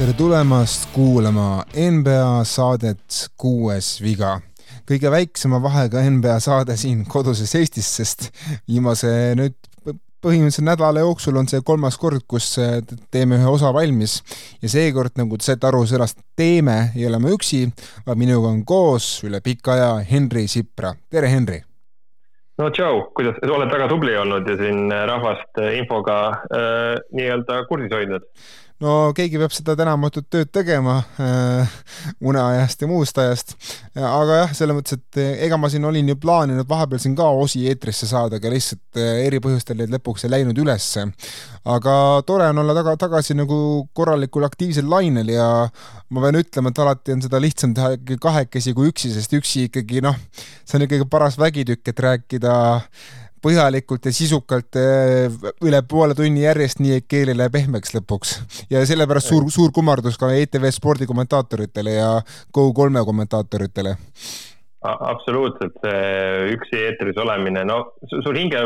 tere tulemast kuulama NBA saadet Kuues viga. kõige väiksema vahega NBA saade siin koduses Eestis, sest viimase nüüd põhimõtteliselt nädala jooksul on see kolmas kord, kus teeme ühe osa valmis ja seekord, nagu te saite aru sõnast teeme, ei ole ma üksi, vaid minuga on koos üle pika aja Henri Sipra. tere, Henri! no tšau, kuidas, oled väga tubli olnud ja siin rahvast infoga äh, nii-öelda kursis hoidnud no keegi peab seda tänamatut tööd tegema äh, uneajast ja muust ajast. aga jah, selles mõttes, et äh, ega ma siin olin ju plaaninud vahepeal siin ka osi eetrisse saada, aga lihtsalt äh, eri põhjustel neid lõpuks ei läinud ülesse. aga tore on olla taga, tagasi nagu korralikul aktiivsel lainel ja ma pean ütlema, et alati on seda lihtsam teha ikkagi kahekesi kui üksi, sest üksi ikkagi noh, see on ikkagi paras vägitükk, et rääkida põhjalikult ja sisukalt eh, üle poole tunni järjest, nii et keel ei lähe pehmeks lõpuks. ja sellepärast suur, suur kummardus ka ETV spordikommentaatoritele ja Go3 kommentaatoritele absoluutselt, see üksi eetris olemine, no sul hinge,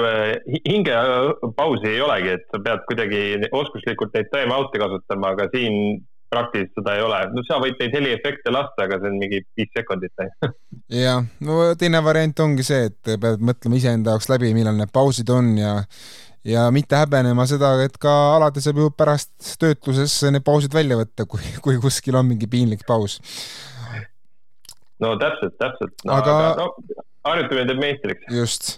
hingepausi ei olegi, et sa pead kuidagi oskuslikult neid time out'e kasutama, aga siin praktiliselt seda ei ole, no sa võid neid heliefekte lasta, aga see on mingi viis sekundit ainult. jah, no teine variant ongi see, et pead mõtlema iseenda jaoks läbi, millal need pausid on ja ja mitte häbenema seda, et ka alati saab ju pärast töötluses need pausid välja võtta, kui, kui kuskil on mingi piinlik paus. no täpselt, täpselt no,. aga, aga no, harjutamine teeb meistriks. just.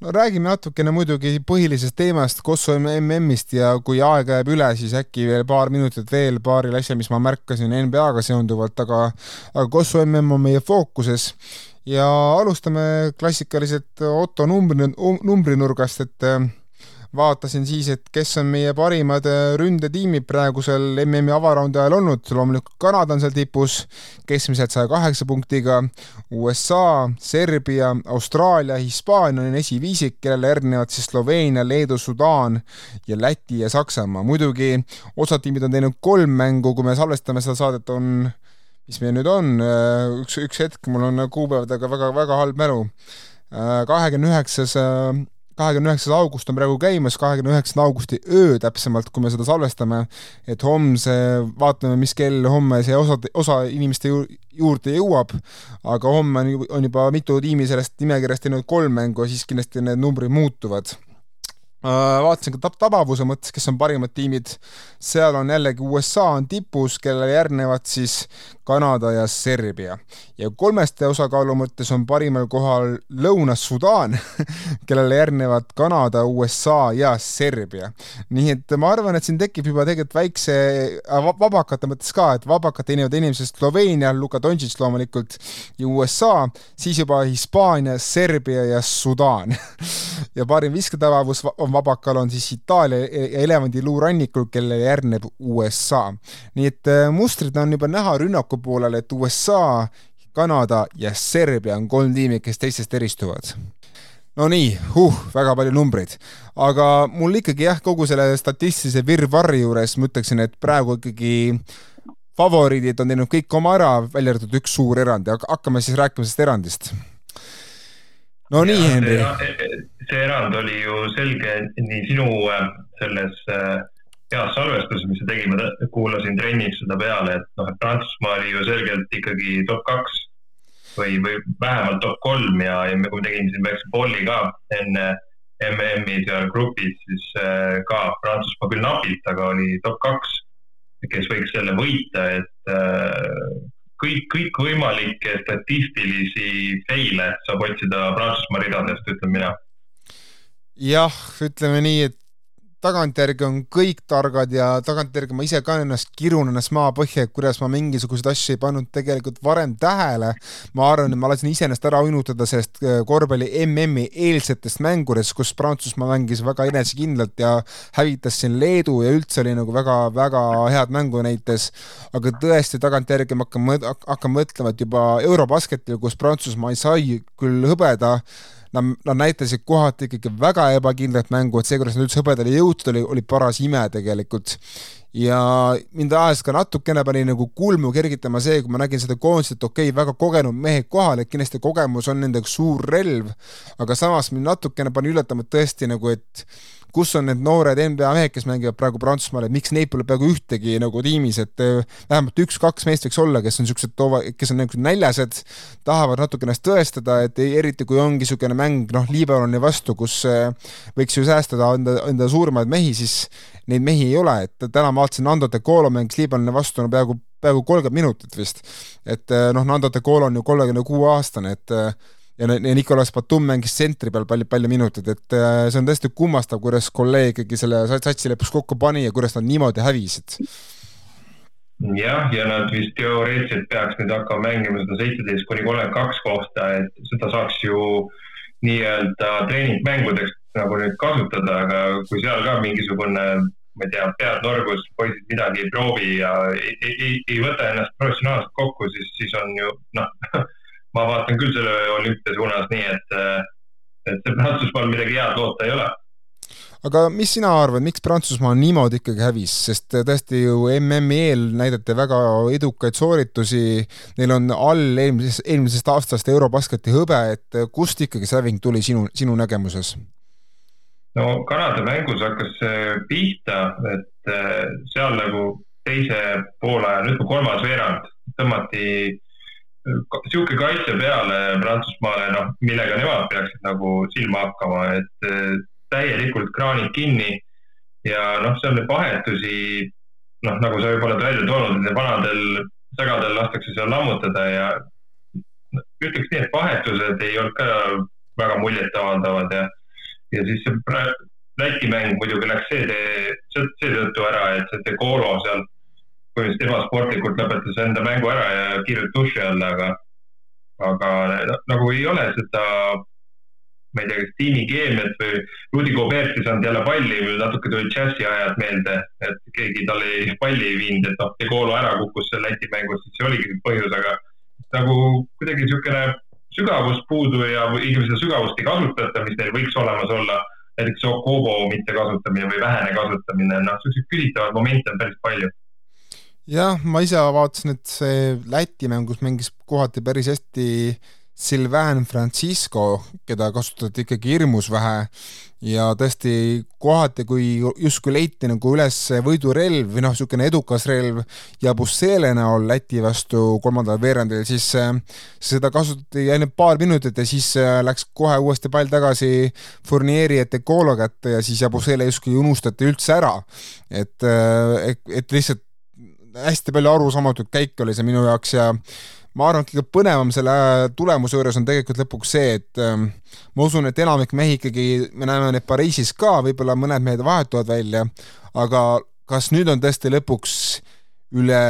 no räägime natukene muidugi põhilisest teemast, Kosovo MM-ist ja kui aega jääb üle, siis äkki veel paar minutit veel paaril asjal, mis ma märkasin NBA-ga seonduvalt, aga aga Kosovo MM on meie fookuses ja alustame klassikaliselt Otto numbri, numbrinurgast, et vaatasin siis, et kes on meie parimad äh, ründetiimid praegusel MM-i avaraundi ajal olnud, loomulikult Kanada on seal tipus, keskmiselt saja kaheksa punktiga, USA, Serbia, Austraalia, Hispaania on esiviisik, kellele järgnevad siis Sloveenia, Leedu, Sudaan ja Läti ja Saksamaa. muidugi osad tiimid on teinud kolm mängu, kui me salvestame seda saadet, on mis meil nüüd on, äh, üks, üks hetk, mul on kuupäevadega väga-väga halb mälu, äh, kahekümne üheksas kahekümne üheksas august on praegu käimas, kahekümne üheksanda augusti öö täpsemalt, kui me seda salvestame, et homse, vaatame, mis kell homme see osa, osa inimeste ju, juurde jõuab, aga homme on, on juba mitu tiimi sellest nimekirjast teinud kolm mängu ja siis kindlasti need numbrid muutuvad. Äh, vaatasin ka tab-, tabavuse mõttes, kes on parimad tiimid, seal on jällegi USA on tipus, kellele järgnevad siis Kanada ja Serbia. ja kolmeste osakaalu mõttes on parimal kohal Lõuna-Sudaan kellele järgnevad Kanada, USA ja Serbia. nii et ma arvan, et siin tekib juba tegelikult väikse äh, vabakate mõttes ka, et vabakate teenivad inimesed Sloveenia, Luka Doncic loomulikult ja USA, siis juba Hispaania, Serbia ja Sudaan ja parim visketabavus on vabakal, on siis Itaalia ja elevandiluu rannikul, kellele järgneb USA. nii et äh, mustrid on juba näha rünnaku poolel, et USA, Kanada ja Serbia on kolm tiimi, kes teistest eristuvad no nii, huh, väga palju numbreid. aga mul ikkagi jah, kogu selle statistilise virvarri juures ma ütleksin, et praegu ikkagi favoriidid on teinud kõik oma ära, välja arvatud üks suur erand ja hakkame siis rääkima sellest erandist no nii, Henri. see erand oli ju selge nii sinu äh, selles äh, heas salvestuses, mis me tegime, kuulasin trennis seda peale, et noh, et Prantsusmaa oli ju selgelt ikkagi top kaks või, või vähemalt top kolm ja, ja me tegime siin väikse polli ka enne MM-i seal grupis, siis äh, ka Prantsusmaa küll napilt, aga oli top kaks, kes võiks selle võita, et kõik, kõikvõimalikke statistilisi fail'e saab otsida Prantsusmaa ridadest, ütlen mina. jah, ütleme nii, et tagantjärgi on kõik targad ja tagantjärgi ma ise ka ennast kirun ennast maapõhja, et kuidas ma mingisuguseid asju ei pannud tegelikult varem tähele. ma arvan, et ma lasin iseennast ära uinutada sellest äh, korvpalli MM-i eelsetest mängudest, kus Prantsusmaa mängis väga enesekindlalt ja hävitas siin Leedu ja üldse oli nagu väga-väga head mängu näitas. aga tõesti tagantjärgi ma hakkan, hakkan mõtlema, et juba Eurobasketil, kus Prantsusmaa sai küll hõbeda, nad, nad näitasid kohati ikkagi väga ebakindlat mängu, et see, kuidas nad üldse hõbedale jõudsid, oli, oli paras ime tegelikult. ja mind ajas ka natukene pani nagu kulmu kergitama see, kui ma nägin seda koondist, et okei okay,, väga kogenud mehed kohal, et kindlasti kogemus on nende suur relv, aga samas mind natukene pani üllatama tõesti nagu, et kus on need noored NBA mehed, kes mängivad praegu Prantsusmaal, et miks neid pole peaaegu ühtegi nagu tiimis, et äh, vähemalt üks-kaks meest võiks olla, kes on niisugused, kes on nagu näljased, tahavad natuke ennast tõestada, et eriti kui ongi niisugune mäng noh, Liibanoni vastu, kus äh, võiks ju säästada enda, enda suurimaid mehi, siis neid mehi ei ole, et täna ma vaatasin, Nando de Colo mängis Liibanoni vastu no peaaegu, peaaegu kolmkümmend minutit vist. et noh, Nando de Colo on ju kolmekümne kuue aastane, et ja, ja Nicolas Batum mängis tsentri peal palju, palju minuteid, et äh, see on tõesti kummastav, kuidas kolleeg ikkagi selle satsi lõpuks kokku pani ja kuidas nad niimoodi hävisid. jah, ja nad vist teoreetiliselt peaks nüüd hakkama mängima seda seitseteist kuni kolmkümmend kaks kohta, et seda saaks ju nii-öelda treeningmängudeks nagu nüüd kasutada, aga kui seal ka mingisugune ma ei tea, pead norgus, poisid midagi ei proovi ja ei, ei, ei võta ennast professionaalselt kokku, siis, siis on ju noh ma vaatan küll selle olümpia suunas nii, et, et see Prantsusmaal midagi head loota ei ole. Aga mis sina arvad, miks Prantsusmaa niimoodi ikkagi hävis, sest tõesti ju MM-i eel näidati väga edukaid sooritusi, neil on all eelmisest, eelmisest aastast Eurobasketi hõbe, et kust ikkagi see häving tuli sinu, sinu nägemuses? no Kanada mängus hakkas pihta, et seal nagu teise poolaja, nüüd kolmas veerand tõmmati sihuke kaitse peale Prantsusmaale, noh, millega nemad peaksid nagu silma hakkama, et eh, täielikult kraanid kinni ja noh, seal neid vahetusi, noh, nagu sa juba oled välja toonud, et vanadel sägadel lastakse seal lammutada ja ütleks nii, et vahetused ei olnud ka väga muljetavaldavad ja, ja siis see Läti mäng muidugi läks seetõttu ära, et see Kolo seal põhimõtteliselt ebasportlikult lõpetas enda mängu ära ja kiirelt duši alla, aga, aga nagu ei ole seda, ma ei tea, kas tiimikeemiat või Rudi Gobert ei saanud jälle palli natuke tulid džässi ajad meelde, et keegi talle palli ei viinud, et noh, Tegolo ära kukkus seal Läti mängus, siis see oligi põhjus, aga nagu kuidagi niisugune sügavust puudu ja inimesed seda sügavust ei kasutata, mis neil võiks olemas olla näiteks Okobo mittekasutamine või vähene kasutamine, noh, niisuguseid küsitavaid momente on päris palju jah, ma ise vaatasin, et see Läti mängus mängis kohati päris hästi Sylvain Francisco, keda kasutati ikkagi hirmus vähe ja tõesti kohati, kui justkui leiti nagu üles võidurelv või noh, niisugune edukas relv ja Bussele näol Läti vastu kolmandal veerandil, siis seda kasutati ainult paar minutit ja siis läks kohe uuesti pall tagasi Fournieri ja Decolo kätte ja siis Jabusele justkui unustati üldse ära. et, et, et lihtsalt hästi palju arusaamatuid käike oli see minu jaoks ja ma arvan, et kõige põnevam selle tulemuse juures on tegelikult lõpuks see, et ähm, ma usun, et enamik mehi ikkagi, me näeme neid Pariisis ka, võib-olla mõned mehed vahetuvad välja, aga kas nüüd on tõesti lõpuks üle,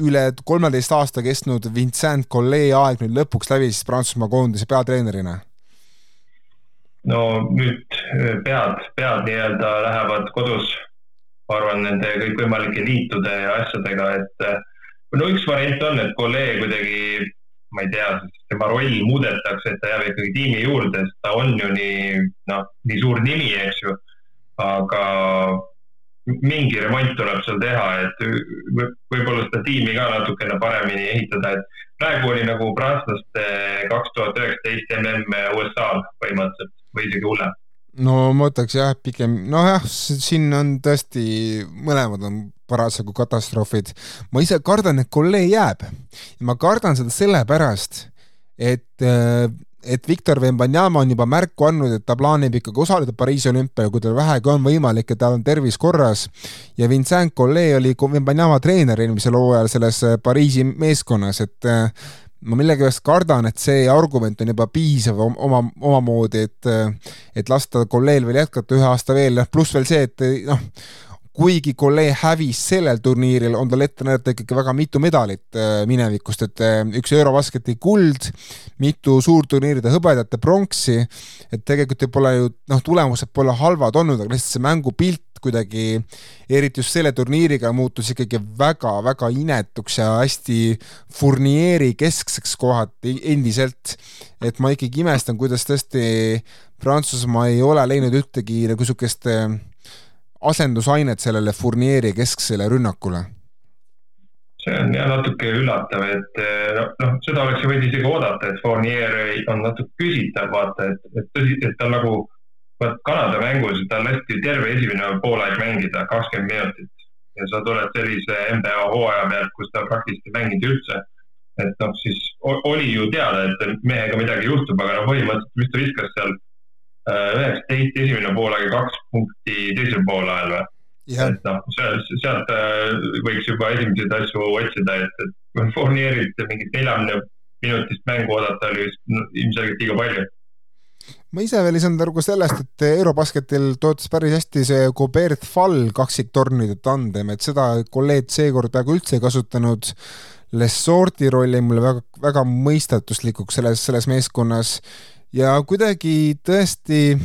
üle kolmeteist aasta kestnud Vincent Collet aeg nüüd lõpuks läbi siis Prantsusmaa koondise peatreenerina? no nüüd pead, pead nii-öelda lähevad kodus ma arvan, nende kõikvõimalike liitude ja asjadega, et no üks variant on, et kolleeg kuidagi, ma ei tea, tema roll muudetakse, et ta jääb ikkagi tiimi juurde, sest ta on ju nii, noh, nii suur nimi, eks ju. aga mingi remont tuleb seal teha, et võib-olla seda tiimi ka natukene paremini ehitada, et praegu oli nagu prantslaste kaks tuhat üheksateist mm USA-l põhimõtteliselt või isegi hullem no ma ütleks jah, pigem nojah, siin on tõesti, mõlemad on parasjagu katastroofid. ma ise kardan, et Collet jääb. ma kardan seda sellepärast, et, äh, et Victor Wembanyama on juba märku andnud, et ta plaanib ikkagi osaleda Pariisi olümpial, kui tal vähegi on võimalik ja tal on tervis korras. ja Vincent Collet oli Wembanyama treener eelmisel hooajal selles äh, Pariisi meeskonnas, et äh, ma millegipärast kardan, et see argument on juba piisav oma, omamoodi, et et lasta kolleel veel jätkata ühe aasta veel, pluss veel see, et noh, kuigi kolleeg hävis sellel turniiril, on tal ette näidata ikkagi väga mitu medalit äh, minevikust, et äh, üks Eurobasketi kuld, mitu suurturniiride hõbedat ja pronksi, et tegelikult ju pole ju noh, tulemused pole halvad olnud, aga lihtsalt see mängupilt kuidagi, eriti just selle turniiriga, muutus ikkagi väga-väga inetuks ja hästi Fournieri keskseks kohati endiselt. et ma ikkagi imestan, kuidas tõesti Prantsusmaa ei ole leidnud ühtegi nagu niisugust äh, asendusainet sellele Fournieri kesksele rünnakule see on jah natuke üllatav, et noh no,, seda oleks võinud isegi oodata, et Fournier on natuke küsitav, vaata, et, et tõsi, et ta nagu Kanada mängus tal lasti terve esimene poolaeg mängida, kakskümmend minutit. ja sa tuled sellise NBA hooaja pealt, kus ta praktiliselt ei mänginud üldse. et noh, siis oli ju teada, et mehega midagi juhtub, aga no põhimõtteliselt, mis ta viskas seal äh, üheksateist esimene poolaeg ja kaks punkti teisel poolajal või? et noh, sealt, sealt äh, võiks juba esimseid asju otsida, et, et Fournierilt mingit neljakümne minutist mängu oodata oli ilmselgelt liiga palju ma ise veel ei saanud aru ka sellest, et Eurobasketil toetas päris hästi see Gobert Fall kaksiktornide tandem, et seda kolleeg seekord peaaegu üldse ei kasutanud. Lesorti roll jäi mulle väga, väga mõistatuslikuks selles, selles meeskonnas ja kuidagi tõesti,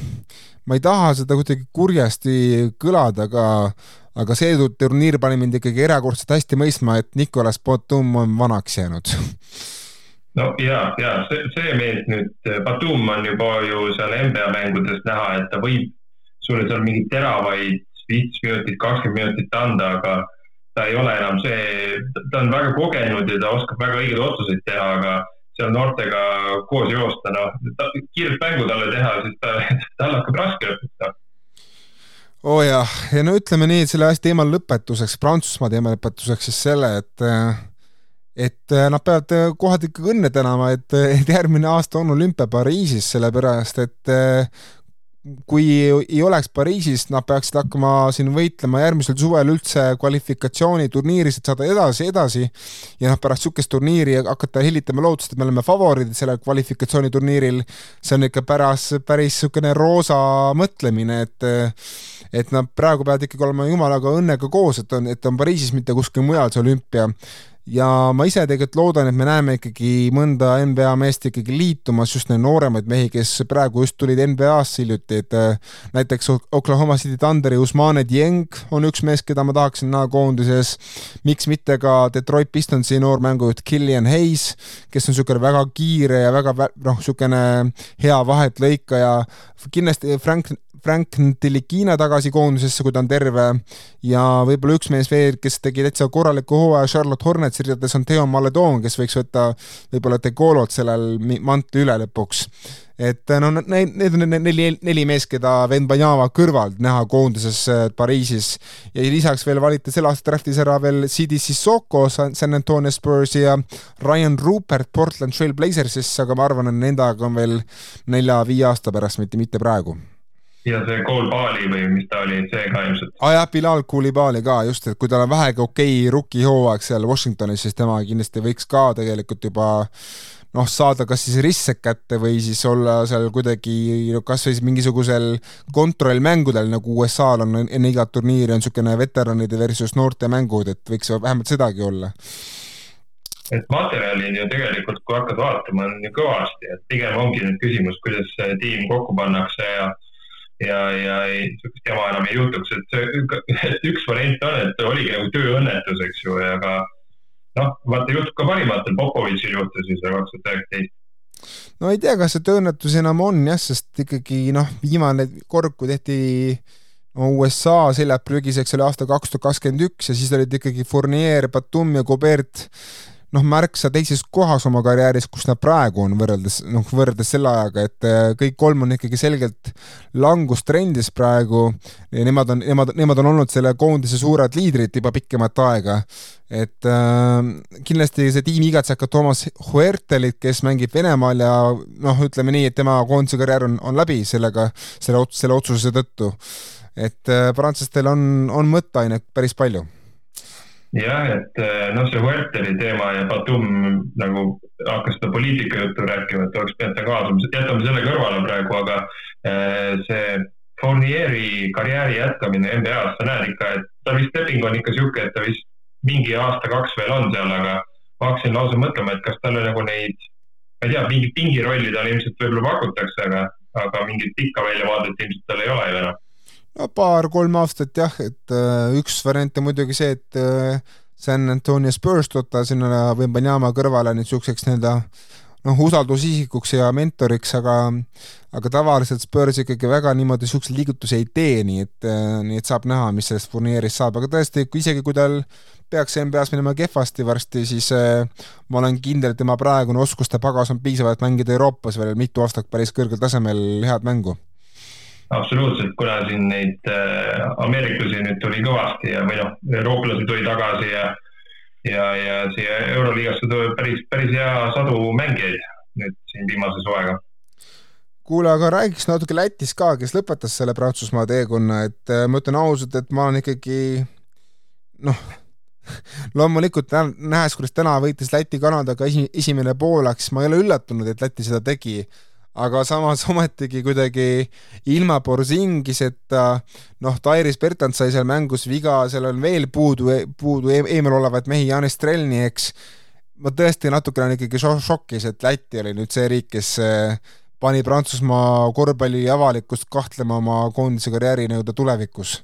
ma ei taha seda kuidagi kurjasti kõlada, aga aga see turniir pani mind ikkagi erakordselt hästi mõistma, et Nicolas Batum on vanaks jäänud no ja, ja see, see mees nüüd, Batum on juba ju seal NBA mängudes näha, et ta võib sulle seal mingeid teravaid viis minutit, kakskümmend minutit anda, aga ta ei ole enam see, ta on väga kogenud ja ta oskab väga õigeid otsuseid teha, aga seal noortega koos joosta, noh, kiiret mängu talle teha, siis ta, tal hakkab raske lõpuks noh. oo oh jah, ja no ütleme nii, et selle asja teema lõpetuseks, Prantsusmaa teema lõpetuseks siis selle, et äh, et äh, nad peavad äh, kohati ikkagi õnne tänama, et, äh, et järgmine aasta on olümpia Pariisis, sellepärast et kui ei oleks Pariisis, nad peaksid hakkama siin võitlema järgmisel suvel üldse kvalifikatsiooniturniiris, et saada edasi, edasi. Ja noh, pärast niisugust turniiri hakata hellitama lootust, et me oleme favoriidid sellel kvalifikatsiooniturniiril, see on ikka pärast päris niisugune roosa mõtlemine, et et nad praegu peavad ikkagi olema jumalaga õnnega koos, et on, et on Pariisis, mitte kuskil mujal see olümpia ja ma ise tegelikult loodan, et me näeme ikkagi mõnda NBA meest ikkagi liitumas, just neid nooremaid mehi, kes praegu just tulid NBA-sse hiljuti, et äh, näiteks Oklahoma City Thunderi Usmane Dieng on üks mees, keda ma tahaksin näha koondises, miks mitte ka Detroit Pistonsi noor mängujuht Killian Hayes, kes on niisugune väga kiire ja väga noh, niisugune hea vahetlõikaja, kindlasti Frank Frank Ntilikina tagasi koondisesse, kui ta on terve. Ja võib-olla üks mees veel, kes tegi täitsa korraliku hooaja Charlotte Hornetsi ridades, on Theo Maledon, kes võiks võtta võib-olla Degolot sellel mantli üle lõpuks. Et no need, need on neli, neli meest, keda Venbanyama kõrval näha koondises äh, Pariisis. Ja lisaks veel valiti selle aasta draftis ära veel CD Sissoko San Antonio Spursi ja Ryan Rupert Portland Trail Blazersisse, aga ma arvan, et nendega on veel nelja-viie aasta pärast, mitte, mitte praegu ja see Koulbali või mis ta oli, see ka ilmselt. aa ah, jah, Bilal Koulibali ka just, et kui tal on vähegi okei okay rukihooaeg seal Washingtonis, siis tema kindlasti võiks ka tegelikult juba noh, saada kas siis ristsek kätte või siis olla seal kuidagi kas või mingisugusel kontrollmängudel, nagu USA-l on enne igat turniiri on niisugune veteranide versus noorte mängud, et võiks vähemalt sedagi olla et materjali on ju tegelikult, kui hakkad vaatama, on ju kõvasti, et pigem ongi nüüd küsimus, kuidas see tiim kokku pannakse ja ja, ja niisugust jama enam ei juhtuks, et see, et üks variant on, et oligi nagu tööõnnetus, eks ju, aga noh, vaata juhtub ka parimatel, Popovitšil juhtus ju see kaks tuhat üheksateist. No ei tea, kas see tööõnnetus enam on jah, sest ikkagi noh, viimane kord, kui tehti no USA seljad prügiseks oli aasta kaks tuhat kakskümmend üks ja siis olid ikkagi Fournier, Batum ja Gobert noh, märksa teises kohas oma karjääris, kus nad praegu on võrreldes, noh, võrreldes selle ajaga, et äh, kõik kolm on ikkagi selgelt langustrendis praegu ja nemad on, nemad, nemad on olnud selle koondise suured liidrid juba pikemat aega. et äh, kindlasti see tiim igatseb ka Toomas Huertelit, kes mängib Venemaal ja noh, ütleme nii, et tema koondise karjäär on, on läbi sellega, selle, selle otsuse tõttu. et äh, prantslastel on, on mõtteainet päris palju jah, et eh, noh, see Huerteri teema ja Batum nagu hakkas seda poliitika juttu rääkima, et oleks pidanud ta kaasama, jätame selle kõrvale praegu, aga eh, see Fournieri karjääri jätkamine NBA-s, sa näed ikka, et ta vist leping on ikka sihuke, et ta vist mingi aasta-kaks veel on seal, aga ma hakkasin lausa mõtlema, et kas talle nagu neid, ma ei tea, mingit pingirolli talle ilmselt võib-olla pakutakse, aga, aga mingit pikka väljavaadet ilmselt tal ei ole ju enam no paar-kolm aastat jah, et äh, üks variant on muidugi see, et äh, San Antonio Spurs võtta sinna Wembanyama kõrvale niisuguseks nii-öelda noh, usaldusisikuks ja mentoriks, aga aga tavaliselt Spurs ikkagi väga niimoodi niisuguseid liigutusi ei tee, nii et, äh, nii et saab näha, mis sellest turniirist saab, aga tõesti, isegi kui tal peaks NBA-s minema kehvasti varsti, siis äh, ma olen kindel, et tema praegune oskuste pagas on piisav, et mängida Euroopas veel mitu aastat päris kõrgel tasemel head mängu absoluutselt, kuna siin neid äh, ameeriklasi nüüd tuli kõvasti ja, või noh, eurooplasi tuli tagasi ja, ja, ja siia Euroliigasse tuleb päris, päris hea sadu mängijaid nüüd siin viimase suvega kuule, aga räägiks natuke Lätis ka, kes lõpetas selle Prantsusmaa teekonna, et äh, ma ütlen ausalt, et ma olen ikkagi noh, loomulikult nähes, kuidas täna võitis Läti-Kanadaga esi, esimene pooleks, ma ei ole üllatunud, et Läti seda tegi, aga samas ometigi kuidagi ilma Borzingiseta, noh, Tairis Bertand sai seal mängus viga, seal on veel puudu, puudu eemal olevaid mehi, Janis Strelni, eks, ma tõesti natukene olen ikkagi šokis, et Läti oli nüüd see riik, kes äh, pani Prantsusmaa korvpalli avalikkust kahtlema oma koondise karjääri nii-öelda tulevikus.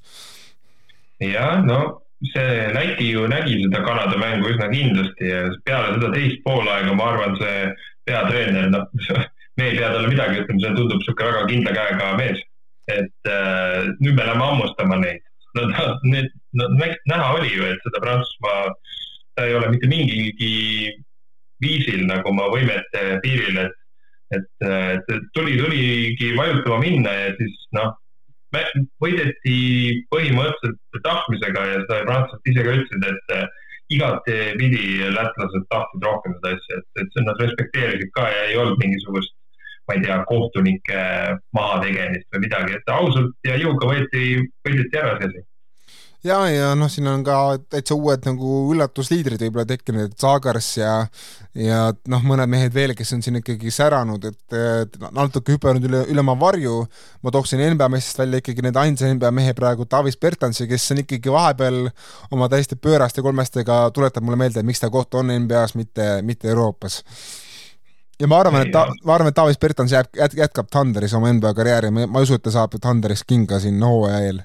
jah, no see Läti ju nägi seda Kanada mängu üsna kindlasti ja peale seda teist poolaega, ma arvan, see peatreener, noh me ei pea talle midagi ütlema, see tundub niisugune väga kindla käega mees. et äh, nüüd me läheme hammustama neid. no need, no näha oli ju, et seda Prantsusmaa, ta ei ole mitte mingigi viisil nagu oma võimete piiril, et, et, et tuli, tuligi vajutama minna ja siis noh, võideti põhimõtteliselt tahtmisega ja seda prantslased ise ka ütlesid, et igatepidi lätlased tahtsid rohkem seda asja, et, et nad respekteerisid ka ja ei olnud mingisugust ma ei tea, kohtunike mahategemist või midagi, et ausalt ja jõuga võeti, võideti ära see asi ja, ja noh, siin on ka täitsa uued nagu üllatusliidrid võib-olla tekkinud, et Zagars ja ja noh, mõned mehed veel, kes on siin ikkagi säranud, et, natuke hüpanud üle, üle oma varju, ma tooksin NBA meestest välja ikkagi need ainsa NBA mehe praegu, Davis Bertansi, kes on ikkagi vahepeal oma täiesti pööraste kolmestega tuletab mulle meelde, miks ta koht on NBA-s, mitte, mitte Euroopas ja ma arvan, et ta, ma arvan, et Taavis Bertans jääb, jätkab Thunderis oma NBA karjääri, ma ei usu, et ta saab Thunderis kinga siin hooaja eel.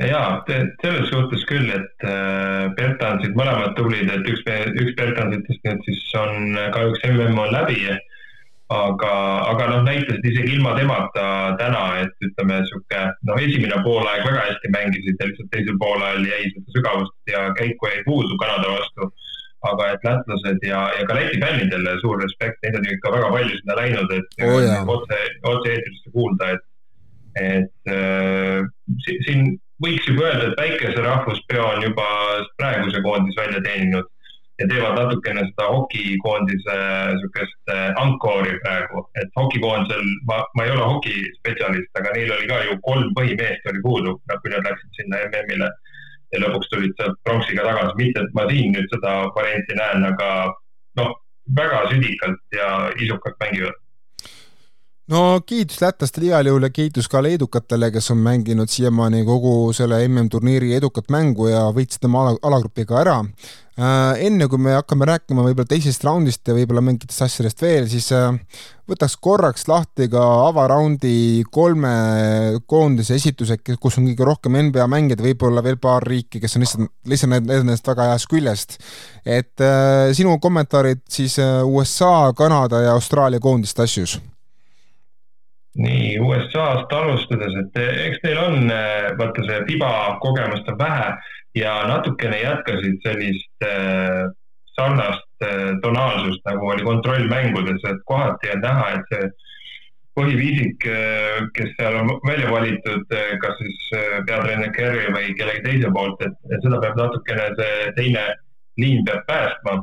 ja selles suhtes küll, et äh, Bertansid mõlemad tublid, et üks, üks Bertansitest nüüd siis on kahjuks mm on läbi. aga, aga noh, näitasid isegi ilma temata täna, et ütleme sihuke noh, esimene poolaeg väga hästi mängisid ja lihtsalt teisel poolajal jäi seda sügavust ja käiku jäi puudu Kanada vastu aga et lätlased ja, ja ka Läti fännidele suur respekt, neid on ju ikka väga palju sinna läinud, et oh, otse, otse-eetrisse kuulda, et, et äh, siin võiks juba öelda, et väikese rahvuspeo on juba praeguse koondis välja teeninud ja teevad natukene seda hokikoondise niisugust äh, ankoori praegu, et hokikoondisel, ma, ma ei ole hokispetsialist, aga neil oli ka ju kolm põhimeest oli puudu, kui nad läksid sinna MM-ile ja lõpuks tulid sealt pronksiga tagasi, mitte et ma siin nüüd seda varianti näen, aga noh, väga südikalt ja isukalt mängivad no kiitus lätlastele igal juhul ja kiitus ka leedukatele, kes on mänginud siiamaani kogu selle MM-turniiri edukat mängu ja võitsid oma ala, alagrupiga ära. Äh, enne kui me hakkame rääkima võib-olla teisest raundist ja võib-olla mingitest asjadest veel, siis äh, võtaks korraks lahti ka avaraundi kolme koondise esitused, kus on kõige rohkem NBA mängijaid, võib-olla veel paar riiki, kes on lihtsalt, lihtsalt nendest väga heast küljest. et äh, sinu kommentaarid siis USA, Kanada ja Austraalia koondiste asjus nii USA-st alustades, et eks neil on, eh, vaata see FIBA kogemust on vähe ja natukene jätkasid sellist äh, sarnast äh, tonaalsust, nagu oli kontrollmängudes, et kohati on näha, et see põhiviisik, kes seal on välja valitud, kas siis peatreener Kerry või kellegi teise poolt, et seda peab natukene see teine liin peab päästma.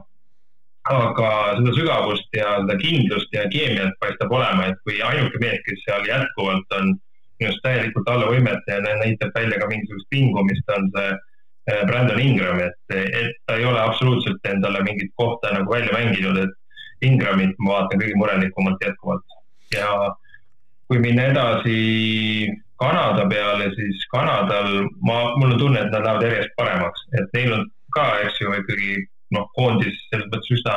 Aga seda sügavust ja seda kindlust ja keemiat paistab olema, et kui ainuke mees, kes seal jätkuvalt on minu arust täielikult alla võimete ja näitab välja ka mingisugust vingumist, on see Brandon Ingram, et, et ta ei ole absoluutselt endale mingit kohta nagu välja mänginud, et Ingramit ma vaatan kõige murelikumalt jätkuvalt. ja kui minna edasi Kanada peale, siis Kanadal ma, mul on tunne, et nad lähevad järjest paremaks, et neil on ka, eks ju, ikkagi noh, koondis selles mõttes üsna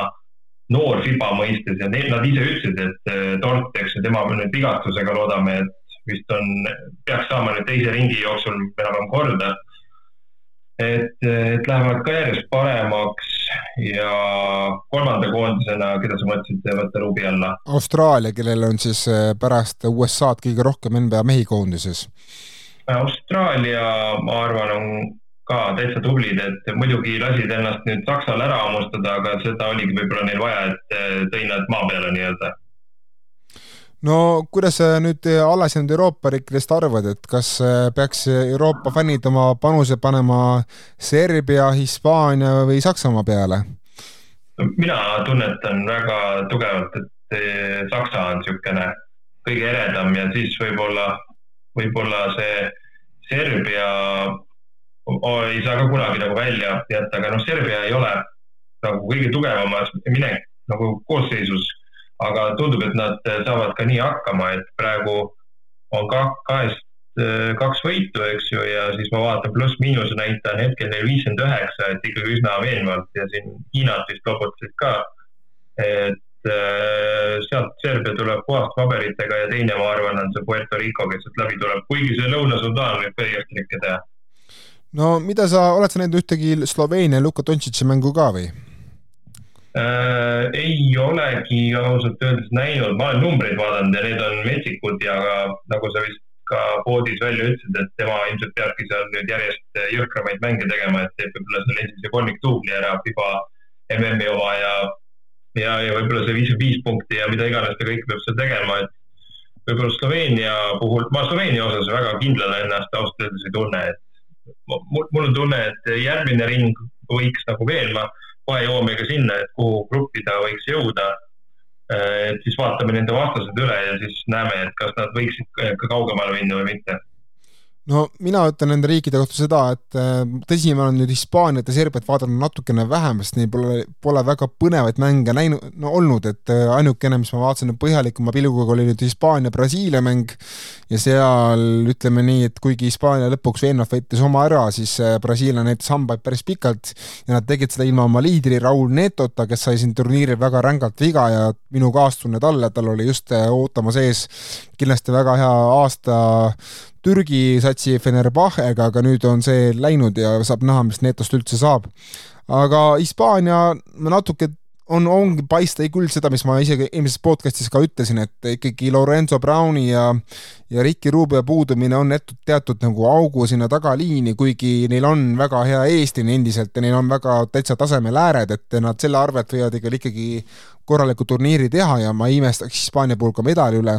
noor FIBA mõistes ja need, nad ise ütlesid, et äh, Tort, eks ju, tema nüüd vigastusega loodame, et vist on, peaks saama nüüd teise ringi jooksul enam-vähem korda. Et, et lähevad ka järjest paremaks ja kolmanda koondisena, keda sa mõtlesid võtta luubi alla? Austraalia, kellel on siis äh, pärast USA-d kõige rohkem NBA mehi koondises. Austraalia, ma arvan, on ka täitsa tublid, et muidugi lasid ennast nüüd Saksal ära hammustada, aga seda oligi võib-olla neil vaja, et eh, tõi nad maa peale nii-öelda no kuidas sa nüüd alles jäänud Euroopa riikidest arvad, et kas peaks Euroopa fännid oma panuse panema Serbia, Hispaania või Saksamaa peale? mina tunnetan väga tugevalt, et Saksa on niisugune kõige eredam ja siis võib-olla, võib-olla see Serbia ei saa ka kunagi nagu välja jätta, aga noh, Serbia ei ole nagu kõige tugevamas minek nagu koosseisus aga tundub, et nad saavad ka nii hakkama, et praegu on ka kahest äh, kaks võitu, eks ju, ja siis ma vaatan pluss-miinuse näitaja on hetkel neil viiskümmend üheksa, et ikkagi üsna veenvalt ja siin Hiinat vist loputasid ka. et äh, sealt Serbia tuleb puhaste paberitega ja teine, ma arvan, on see Puerto Rico, kes sealt läbi tuleb, kuigi see Lõuna-Sudaan võib igast trikke teha. no mida sa, oled sa näinud ühtegi Sloveenia Luka Dontšitši mängu ka või? Äh,? ei olegi ausalt öeldes näinud, ma olen numbreid vaadanud ja need on metsikud ja ka, nagu sa vist ka poodis välja ütlesid, et tema ilmselt peabki seal nüüd järjest jõhkramaid mänge tegema, et teeb võib-olla selle esimese kolmikduubli ära FIBA MM-i oma ja, ja, ja võib-olla see viiskümmend viis punkti ja mida iganes ta kõik peab seal tegema, et võib-olla Sloveenia puhul, ma Sloveenia osas väga kindlalt ennast ausalt öeldes ei tunne, et mul, mul on tunne, et järgmine ring võiks nagu veenma kohe jõuame ka sinna, et kuhu gruppi ta võiks jõuda. et siis vaatame nende vastased üle ja siis näeme, et kas nad võiksid ka kaugemale minna või mitte no mina ütlen nende riikide kohta seda, et äh, tõsi, ma olen nüüd Hispaaniat ja Serbiat vaadanud natukene vähem, sest neil pole, pole väga põnevaid mänge näinud, no olnud, et äh, ainukene, mis ma vaatasin põhalikuma pilguga, oli nüüd Hispaania-Brasiilia mäng ja seal ütleme nii, et kuigi Hispaania lõpuks veenvalt võitis oma ära, siis äh, Brasiilia näitas hambaid päris pikalt ja nad tegid seda ilma oma liidri Raul Netota, kes sai siin turniiril väga rängalt viga ja minu kaastunne talle, tal oli just ootamas ees kindlasti väga hea aasta Türgi satsi Fenerbahcega, aga nüüd on see läinud ja saab näha, mis Netost üldse saab. aga Hispaania natuke on, ongi paista küll seda, mis ma isegi eelmises podcastis ka ütlesin, et ikkagi Lorenzo Browni ja ja Ricky Rubio puudumine on jätnud teatud nagu augu sinna tagaliini, kuigi neil on väga hea eestlane endiselt ja neil on väga täitsa tasemel ääred, et nad selle arvelt võivad ikkagi korraliku turniiri teha ja ma ei imestaks Hispaania puhul ka medali üle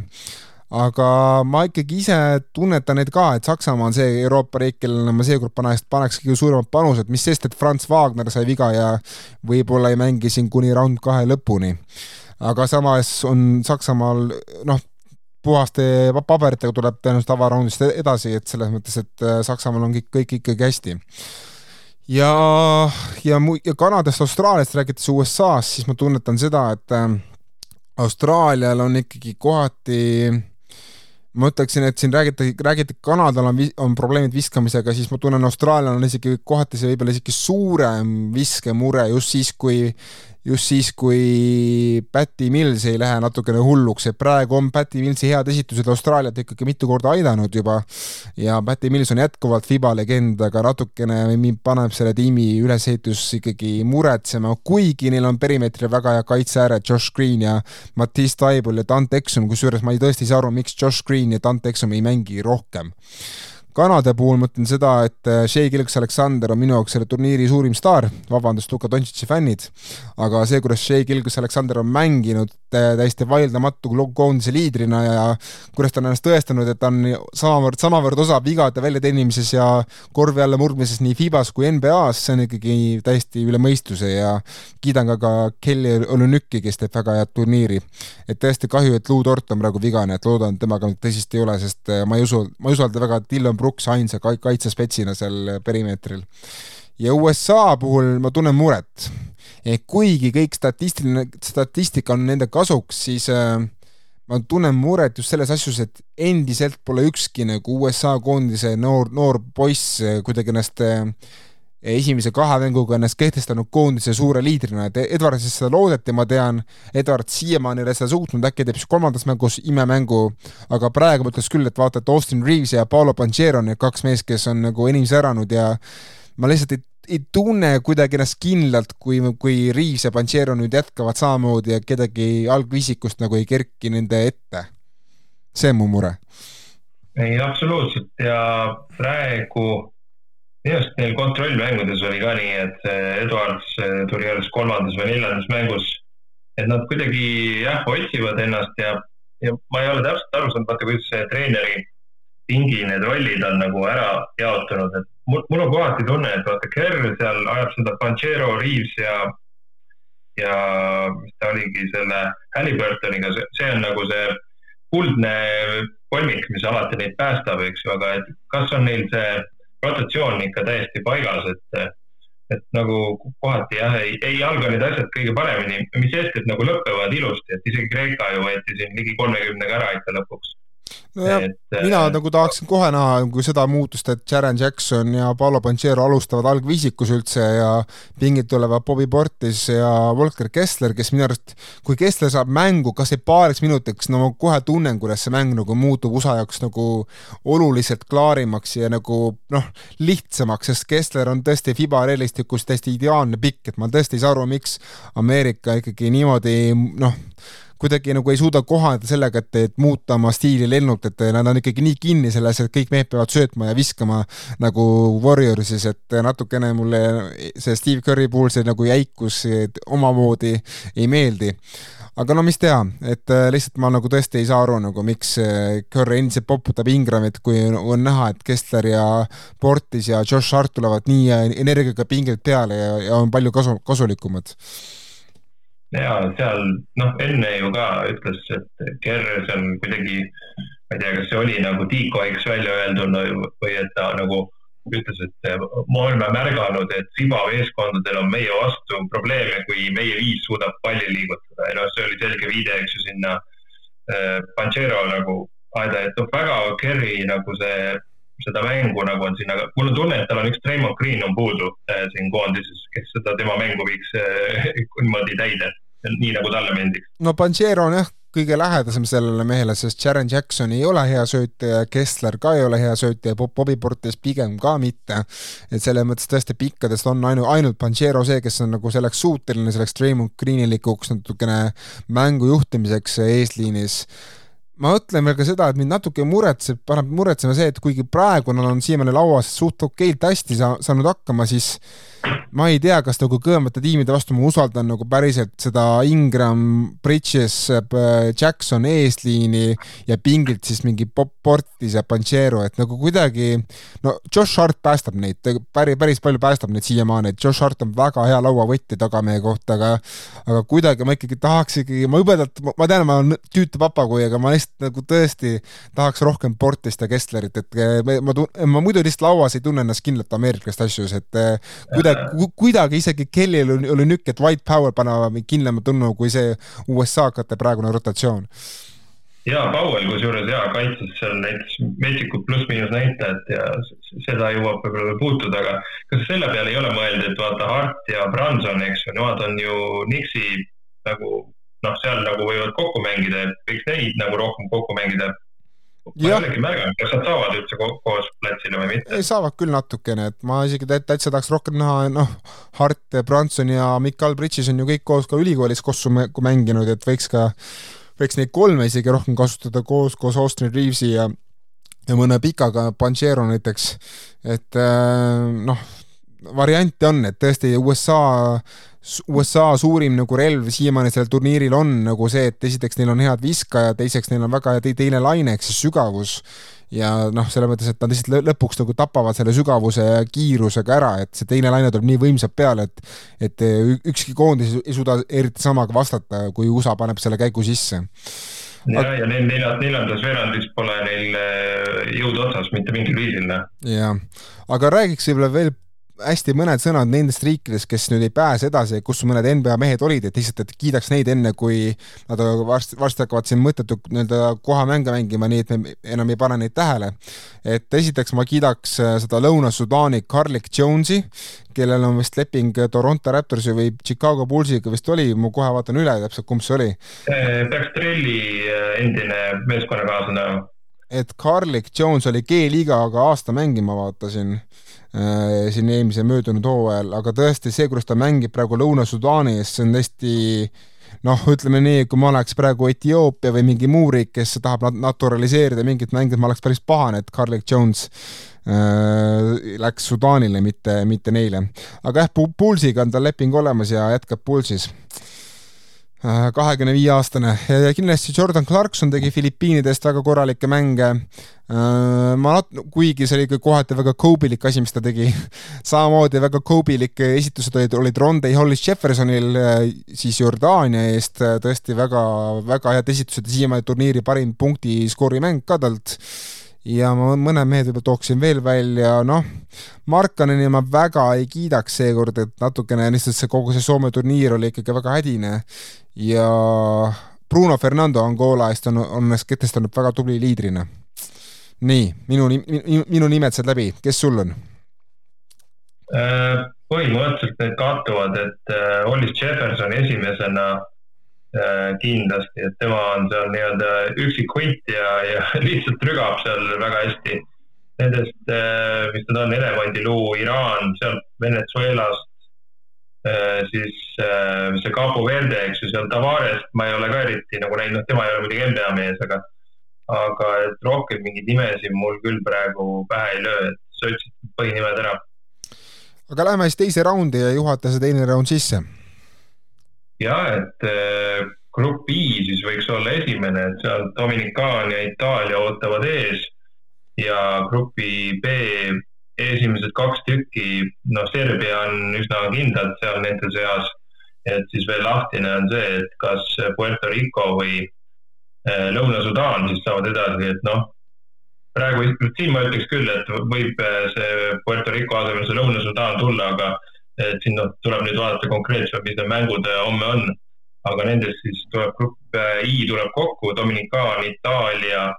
aga ma ikkagi ise tunnetan neid ka, et Saksamaa on see Euroopa riik, kellele ma seekord paneks, paneks kõige suuremad panused, mis sest, et Franz Wagner sai viga ja võib-olla ei mängi siin kuni round kahe lõpuni. aga samas on Saksamaal noh, puhaste paberitega tuleb tõenäoliselt avaraundist edasi, et selles mõttes, et äh, Saksamaal on kõik, kõik ikkagi hästi ja, ja mu-, ja Kanadast, Austraaliast rääkides USA-st, siis ma tunnetan seda, et äh, Austraalial on ikkagi kohati ma ütleksin, et siin räägiti, räägiti, Kanadal on, on probleemid viskamisega, siis ma tunnen, Austraalial on isegi kohati see võib-olla isegi suurem viskemure just siis, kui just siis, kui Patty Mills ei lähe natukene hulluks, et praegu on Patty Millsi head esitused Austraaliat ikkagi mitu korda aidanud juba. Ja Patty Mills on jätkuvalt FIBA legend, aga natukene paneb selle tiimi ülesehitus ikkagi muretsema, kuigi neil on perimeetril väga hea kaitseääred, Josh Green ja Matisse Taibul ja Dante Exum, kusjuures ma ei tõesti ei saa aru, miks Josh Green ja Dante Exum ei mängi rohkem Kanada puhul ma ütlen seda, et äh, Shea Gilgus-Alexander on minu jaoks selle turniiri suurim staar, vabandust, Luka Dontšitši fännid, aga see, kuidas Shea Gilgus-Alexander on mänginud täiesti vaieldamatu koondise liidrina ja kuidas ta on ennast tõestanud, et ta on samavõrd, samavõrd osav vigade väljateenimises ja korvi alla murdmises nii FIBA-s kui NBA-s, see on ikkagi täiesti üle mõistuse ja kiidan ka ka Kelly Olünükki, kes teeb väga head turniiri. et tõesti kahju, et Lou Tort on praegu vigane, et loodan, et temaga tõsist ei ole, sest äh, ma ei usu, ma ei usalda väga Dylan Brooks ainsa kaitsespetsina seal perimeetril. Ja USA puhul ma tunnen muret. et kuigi kõik statistiline, statistika on nende kasuks, siis äh, ma tunnen muret just selles asjus, et endiselt pole ükski nagu USA koondise noor, noor poiss äh, kuidagi ennast äh, esimese kahe mänguga ennast kehtestanud koondise suure liidrina, et Edwardist seda loodeti, ma tean, Edward siiamaani ei ole seda suutnud, äkki teeb siis kolmandas mängus imemängu, aga praegu ma ütleks küll, et vaata, et Austin Reaves ja Paolo Panchero on need kaks meest, kes on nagu enim säranud ja ma lihtsalt ei, ei tunne kuidagi ennast kindlalt, kui, kui Reaves ja Panchero nüüd jätkavad samamoodi ja kedagi algviisikust nagu ei kerki nende ette. see on mu mure. ei, absoluutselt ja praegu minu arust neil kontrollmängudes oli ka nii, et Eduards tuli alles kolmandas või neljandas mängus. et nad kuidagi jah, otsivad ennast ja ja ma ei ole täpselt aru saanud, vaata kuidas see treeneri pingi need rollid on nagu ära jaotunud, et mul, mul on kohati tunne, et vaata Kerr seal ajab seda Panchero, Reaves ja, ja mis ta oligi selle Halliburtoniga, see on nagu see kuldne kolmik, mis alati neid päästab, eks ju, aga et kas on neil see rotatsioon ikka täiesti paigas, et et nagu kohati jah, ei, ei alga need asjad kõige paremini, mis sest, et nagu lõpevad ilusti, et isegi Kreeka ju võeti siin ligi kolmekümnega ära ikka lõpuks nojah, mina äh, nagu tahaksin kohe näha nagu seda muutust, et Jaren Jackson ja Paolo Panchero alustavad algviisikus üldse ja pingilt tulevad Bobby Portis ja Volker Kessler, kes minu arust, kui Kessler saab mängu kas või paariks minutiks, no ma kohe tunnen, kuidas see mäng nagu muutub USA jaoks nagu oluliselt klaarimaks ja nagu noh, lihtsamaks, sest Kessler on tõesti Fiba reeglistikus täiesti ideaalne pikk, et ma tõesti ei saa aru, miks Ameerika ikkagi niimoodi noh, kuidagi nagu ei suuda kohaneda sellega, et, et muuta oma stiili lennult, et nad on ikkagi nii kinni selles, et kõik mehed peavad söötma ja viskama nagu Warriorsis, et natukene mulle see Steve Curry puhul see nagu jäikus omamoodi ei meeldi. Aga no mis teha, et äh, lihtsalt ma nagu tõesti ei saa aru nagu miks Curry endiselt poputab Ingramit, kui on näha, et Kessler ja Portis ja Josh Hart tulevad nii energiaga pingelt peale ja, ja on palju kasu, kasulikumad ja seal noh, enne ju ka ütles, et Kerr seal kuidagi, ma ei tea, kas see oli nagu decoy'ks välja öeldud või et ta nagu ütles, et me oleme märganud, et FIBA meeskondadel on meie vastu probleeme, kui meie viis suudab palli liigutada. Ja noh, see oli selge viide, eks ju, sinna äh, Panchero nagu aeda, et noh, väga Kerri nagu see, seda mängu nagu on siin, aga mul on tunne, et tal on üks Raymond Green on puudu äh, siin koondises, kes seda tema mängu viiks äh, niimoodi täide nii nagu talle meeldiks. no Panchero on jah, kõige lähedasem sellele mehele, sest Sharon Jackson ei ole hea söötja ja Kessler ka ei ole hea söötja ja Bobby Portis pigem ka mitte. et selles mõttes tõesti pikkadest on ainu-, ainult Panchero see, kes on nagu selleks suuteline, selleks Raymond Greenilikuks natukene mängu juhtimiseks eesliinis ma mõtlen veel ka seda, et mind natuke muretseb, paneb muretsema see, et kuigi praegu nad on siiamaani lauas suht okeilt hästi sa-, saanud hakkama, siis ma ei tea, kas nagu kõvemate tiimide vastu ma usaldan nagu päriselt seda Ingram, Bridges, Jackson eesliini ja pingilt siis mingi Portis ja Panchero, et nagu kuidagi no Josh Hart päästab neid, päris, päris palju päästab neid siiamaani, et Josh Hart on väga hea lauavõtja tagamehe kohta, aga aga kuidagi ma ikkagi tahaks ikkagi, ma jubedalt, ma tean, ma olen tüütu papagui, aga ma lihtsalt nagu tõesti tahaks rohkem Portist ja Kesslerit, et ma, ma, ma muidu lihtsalt lauas ei tunne ennast kindlalt ameeriklaste asjus, et kuidagi kuidagi, kuidagi isegi Kellil oli, oli nükk, et white power paneb kindlama tunnu kui see USA-kate praegune rotatsioon. Ja Powell kusjuures ja kaitses seal näiteks metsikud pluss-miinus näitajat ja seda jõuab võib-olla veel puutuda, aga kas selle peale ei ole mõelnud, et vaata Hart ja Branson, eks ju, nemad on ju Nixi nagu noh, seal nagu võivad kokku mängida, et võiks neid nagu rohkem kokku mängida ma ei olegi märganud, kas nad saavad üldse koos platsile või mitte? saavad küll natukene, et ma isegi täitsa tahaks rohkem näha, noh, Hart, Branson ja Mikal Bridges on ju kõik koos ka ülikoolis kossu mänginud, et võiks ka, võiks neid kolme isegi rohkem kasutada koos, koos Austin Reavesi ja ja mõne pikaga, Panchero näiteks, et äh, noh, variante on, et tõesti USA USA suurim nagu relv siiamaani sellel turniiril on nagu see, et esiteks neil on head viskajad, teiseks neil on väga hea teine laine ehk siis sügavus. Ja noh, selles mõttes, et nad lihtsalt lõpuks nagu tapavad selle sügavuse ja kiirusega ära, et see teine laine tuleb nii võimsalt peale, et et ükski koondis ei suuda eriti samaga vastata, kui USA paneb selle käigu sisse. Ja, ja neil neljand, neljandas veerandis pole neil äh, jõud otsas mitte mingil viisil. Jah, aga räägiks võib-olla veel hästi mõned sõnad nendest riikidest, kes nüüd ei pääse edasi, kus mõned NBA mehed olid, et lihtsalt, et kiidaks neid enne, kui nad varsti, varsti hakkavad siin mõttetu nii-öelda kohamänge mängima, nii et me enam ei pane neid tähele. et esiteks ma kiidaks äh, seda Lõuna-Sudaani Carlick Jonesi, kellel on vist leping Toronto Raptorsi või Chicago Bullsiga vist oli, ma kohe vaatan üle täpselt, kumb see oli. peaks Trelli äh, endine meeskonnakaaslane et Carlick Jones oli G-liigaga aasta mängima, vaatasin Äh, siin eelmise möödunud hooajal, aga tõesti see, kuidas ta mängib praegu Lõuna-Sudaanis, see on tõesti noh, ütleme nii, kui ma oleks praegu Etioopia või mingi muu riik, kes tahab naturaliseerida mingit mängijat, ma oleks päris pahane, et Carlick Jones äh, läks Sudaanile, mitte, mitte neile. aga jah, Pulsiga on tal leping olemas ja jätkab Pulsis kahekümne viie aastane ja kindlasti Jordan Clarkson tegi Filipiinidest väga korralikke mänge. Äh, ma, kuigi see oli ikka kohati väga Kobe'lik asi, mis ta tegi. samamoodi väga Kobe'lik esitused olid, olid Ronde Hollis Jeffersonil äh, siis Jordaania eest tõesti väga, väga head esitused ja siiamaani turniiri parim punkti skoorimäng ka talt ja ma mõne mehe võib-olla tooksin veel välja, noh, Markaneni ma väga ei kiidaks seekord, et natukene lihtsalt see kogu see Soome turniir oli ikkagi väga hädine ja Bruno Fernando Angola eest on, on ennast kehtestanud väga tubli liidrina. nii, minu, minu, minu nimed said läbi, kes sul on? Äh, põhimõtteliselt need kattuvad, et äh, Ollis Jefferson esimesena kindlasti, et tema on seal nii-öelda üksik hunt ja, ja lihtsalt trügab seal väga hästi. Nendest, äh, mis nad on, elevandiluu, Iraan, sealt Venezuelast, äh, siis see Capo Verde, eks ju, seal Tavarest ma ei ole ka eriti nagu näinud, tema ei ole muidugi NBA mees, aga aga et rohkem mingeid nimesid mul küll praegu pähe ei löö, et sa ütlesid põhinimed ära. aga lähme siis teise raundi ja juhata see teine raund sisse jah, et äh, grupp I siis võiks olla esimene, et seal Dominikaan ja Itaalia ootavad ees ja grupi B esimesed kaks tükki, noh, Serbia on üsna kindlalt seal nende seas. et siis veel lahtine on see, et kas Puerto Rico või äh, Lõuna-Sudaan siis saavad edasi, et noh, praegu siin ma ütleks küll, et võib äh, see Puerto Rico asemel see Lõuna-Sudaan tulla, aga et siin noh, tuleb nüüd vaadata konkreetselt, mis need mängud äh, homme on. aga nendest siis tuleb grupp äh, I tuleb kokku, Dominikaan, Itaalia,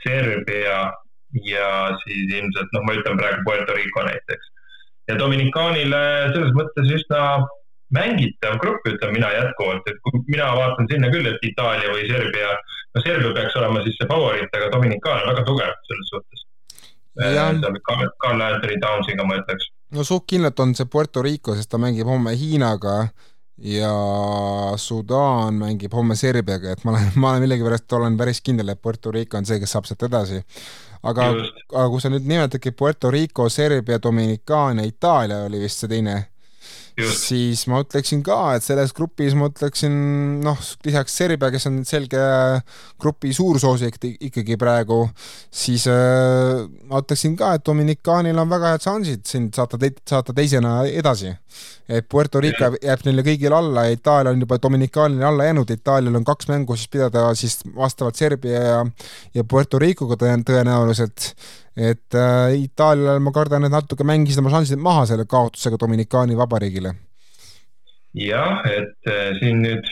Serbia ja siis ilmselt noh, ma ütlen praegu Puerto Rico näiteks. ja Dominikaanile selles mõttes üsna mängitav grupp, ütlen mina jätkuvalt, et kui mina vaatan sinna küll, et Itaalia või Serbia, no Serbia peaks olema siis see favoriit, aga Dominikaan on väga tugev selles suhtes. Äh, Carl Anthony Townsiga ma ütleks no suht kindlalt on see Puerto Rico, sest ta mängib homme Hiinaga ja Sudaan mängib homme Serbiaga, et ma olen, ma olen millegipärast olen päris kindel, et Puerto Rico on see, kes saab sealt edasi. aga, aga kui sa nüüd nimetadki Puerto Rico, Serbia, Dominikaan ja Itaalia oli vist see teine siis ma ütleksin ka, et selles grupis ma ütleksin noh, lisaks Serbia, kes on selge grupi suursoosik ikkagi praegu, siis äh, ma ütleksin ka, et Dominikaanil on väga head šansid sind saata saata teisena edasi. Et Puerto Rico jääb neile kõigile alla ja Itaalia on juba Dominikaanile alla jäänud, Itaalial on kaks mängu siis pidada siis vastavalt Serbia ja ja Puerto Ricoga tõenäoliselt. Et äh, Itaalial ma kardan, et natuke mängisid oma šansid maha selle kaotusega Dominikaani vabariigile. jah, et äh, siin nüüd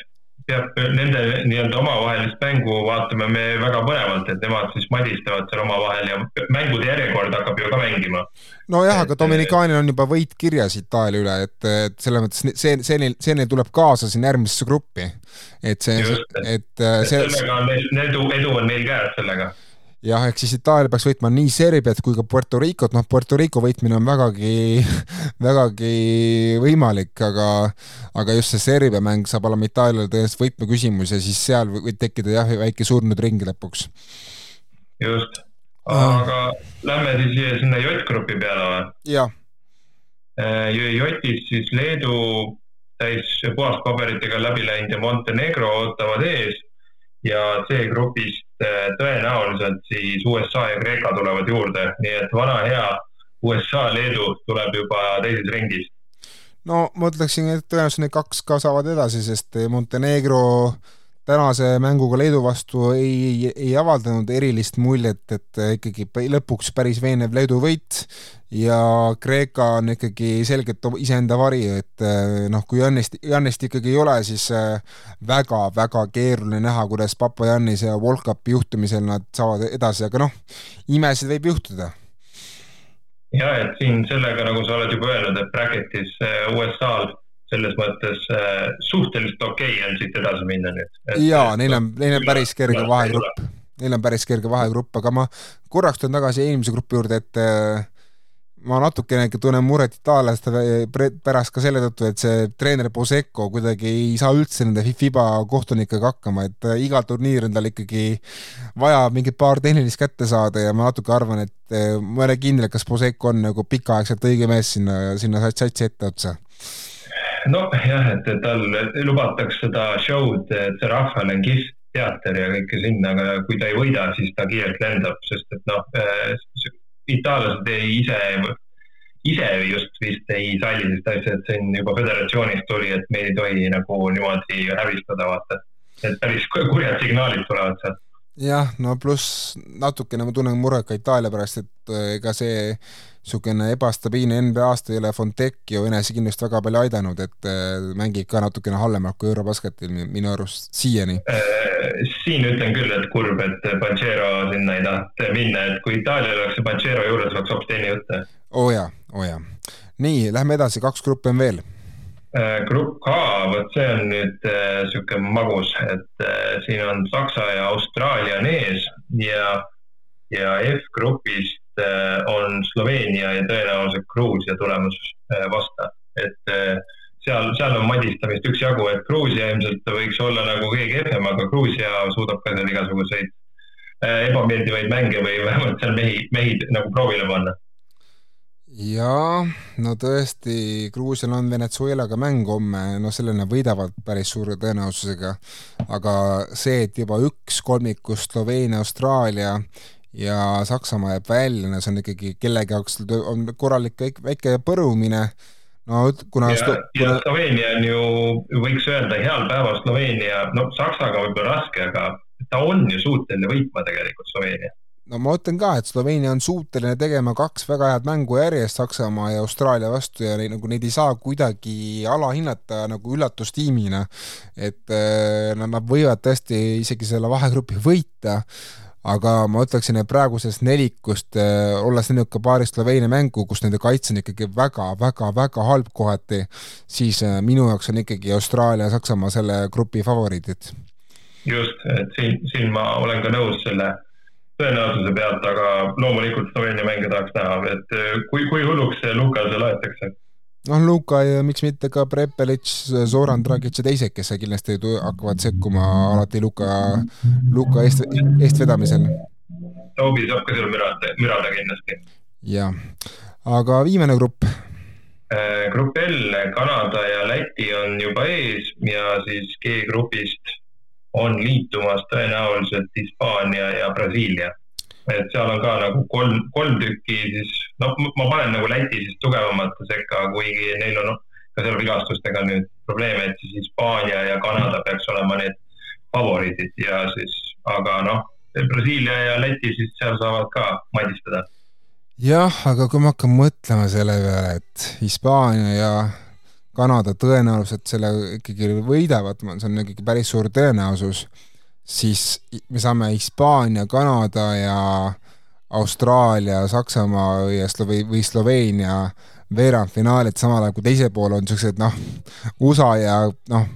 peab nende nii-öelda omavahelist mängu vaatame me väga põnevalt, et nemad siis madistavad seal omavahel ja mängude järjekord hakkab ju ka mängima. nojah, aga Dominikaanil on juba võit kirjas Itaalia üle, et, et selles mõttes see, see neil, see neil tuleb kaasa sinna järgmisesse gruppi. et see, et, et see. sellega on neil, edu, edu on neil käes sellega jah, ehk siis Itaalia peaks võitma nii Serbiat kui ka Puerto Ricot, noh, Puerto Rico võitmine on vägagi, vägagi võimalik, aga aga just see Serbia mäng saab olema Itaaliale tõenäoliselt võtmeküsimus ja siis seal võib tekkida jah, väike surnud ring lõpuks. just, aga lähme siis sinna J-grupi peale või? jah. Äh, J-is siis Leedu täis puhaspaberitega läbi läinud ja Montenegro ootavad ees ja C-grupist eh, tõenäoliselt siis USA ja Kreeka tulevad juurde, nii et vana hea USA, Leedu tuleb juba teises ringis. no ma ütleksin, et tõenäoliselt need kaks ka saavad edasi, sest Montenegro tänase mänguga Leedu vastu ei, ei avaldanud erilist muljet, et ikkagi lõpuks päris veenev Leedu võit ja Kreeka on ikkagi selgelt iseenda vari, et noh, kui Jannist, Jannist ikkagi ei ole, siis väga-väga keeruline näha, kuidas Papajannis ja Volkapi juhtimisel nad saavad edasi, aga noh, imesid võib juhtuda. Ja et siin sellega, nagu sa oled juba öelnud, et bracket'is USA-l selles mõttes äh, suhteliselt okei okay on siit edasi minna nüüd. jaa, neil on, neil on päris kerge vahegrupp, neil on päris kerge vahegrupp, aga ma korraks tulen tagasi eelmise grupi juurde, et äh, ma natukene tunnen muret itaallaste pärast ka selle tõttu, et see treener Poseco kuidagi ei saa üldse nende FIBA kohtunikega hakkama, et äh, igal turniir on tal ikkagi vaja mingit paar tehnilist kätte saada ja ma natuke arvan, et äh, ma ei ole kindel, kas Poseco on nagu pikaaegselt õige mees sinna, sinna satsi etteotsa nojah, et tal lubatakse seda show'd, et see rahval on kihvt teater ja kõike sinna, aga kui ta ei võida, siis ta kiirelt lendab, sest et noh, itaallased ei ise ise just vist ei salli sellist asja, et see on juba föderatsioonist tuli, et meid ei tohi nagu niimoodi häbistada, vaata. et päris kurjad signaalid tulevad sealt. jah, no pluss natukene ma tunnen muret ka Itaalia pärast, et äh, ega see niisugune ebastabiilne NBA aasta ei ole Fontecchio enesekindlust väga palju aidanud, et äh, mängib ka natukene halvemalt kui Eurobasketil minu arust siiani äh,. siin ütlen küll, et kurb, et Pancero sinna ei tahtnud minna, et kui Itaalial oleks see Pancero juures, oleks hoopis teine jutt. oo oh jaa oo oh jaa. nii, lähme edasi, kaks gruppi on veel. Äh, grupp K, vot see on nüüd äh, magus, et siin on Saksa ja Austraalia on ees ja, ja F-grupist on Sloveenia ja tõenäoliselt Gruusia tulemus vasta, et seal, seal on madistamist üksjagu, et Gruusia ilmselt võiks olla nagu kõige kehvem, aga Gruusia suudab ka seal igasuguseid ebameeldivaid mänge või vähemalt seal mehi, mehi nagu proovile panna. Jaa, no tõesti, Gruusial on Venezuelaga mäng homme, no selle nad võidavad päris suure tõenäosusega, aga see, et juba üks kolmikust Sloveenia, Austraalia ja Saksamaa jääb välja, no see on ikkagi kellegi jaoks on korralik väike põrumine, no kuna ja, kuna... ja Sloveenia on ju, võiks öelda, heal päeval Sloveenia, no Saksaga võib-olla raske, aga ta on ju suuteline võitma tegelikult Sloveenia no ma ütlen ka, et Sloveenia on suuteline tegema kaks väga head mängu järjest Saksamaa ja Austraalia vastu ja neid, nagu neid ei saa kuidagi alahinnata nagu üllatustiimina. et äh, nad, nad võivad tõesti isegi selle vahegrupi võita, aga ma ütleksin, et praegusest nelikust, äh, olles ka paari Sloveenia mängu, kus nende kaitse on ikkagi väga-väga-väga halb kohati, siis äh, minu jaoks on ikkagi Austraalia ja Saksamaa selle grupi favoriidid. just, et siin, siin ma olen ka nõus selle tõenäosuse pealt, aga loomulikult Sloveenia mänge tahaks näha, et eh, kui, kui hulluks Lukase loetakse? Noh, Luka ja miks mitte ka Prepelic, Zoran Dragic ja teised, kes kindlasti hakkavad sekkuma alati Luka, Luka eest, eestvedamisel. Toobi saab ka seal mürada, mürada kindlasti. jah, aga viimane grupp eh, grupp L, Kanada ja Läti on juba ees ja siis G-grupist on liitumas tõenäoliselt Hispaania ja Brasiilia. Et seal on ka nagu kolm, kolm tükki siis, noh, ma panen nagu Läti siis tugevamate sekka, kuigi neil on ka seal vigastustega nüüd probleeme, et siis Hispaania ja Kanada peaks olema need favoriidid ja siis, aga noh, Brasiilia ja Läti siis seal saavad ka madistada. jah, aga kui ma hakkan mõtlema selle peale, et Hispaania ja Kanada tõenäoliselt selle ikkagi võidavad, see on ikkagi päris suur tõenäosus, siis me saame Hispaania, Kanada ja Austraalia, Saksamaa ja Slove- või Sloveenia veerandfinaalid, samal ajal kui teisel pool on niisugused noh, USA ja noh,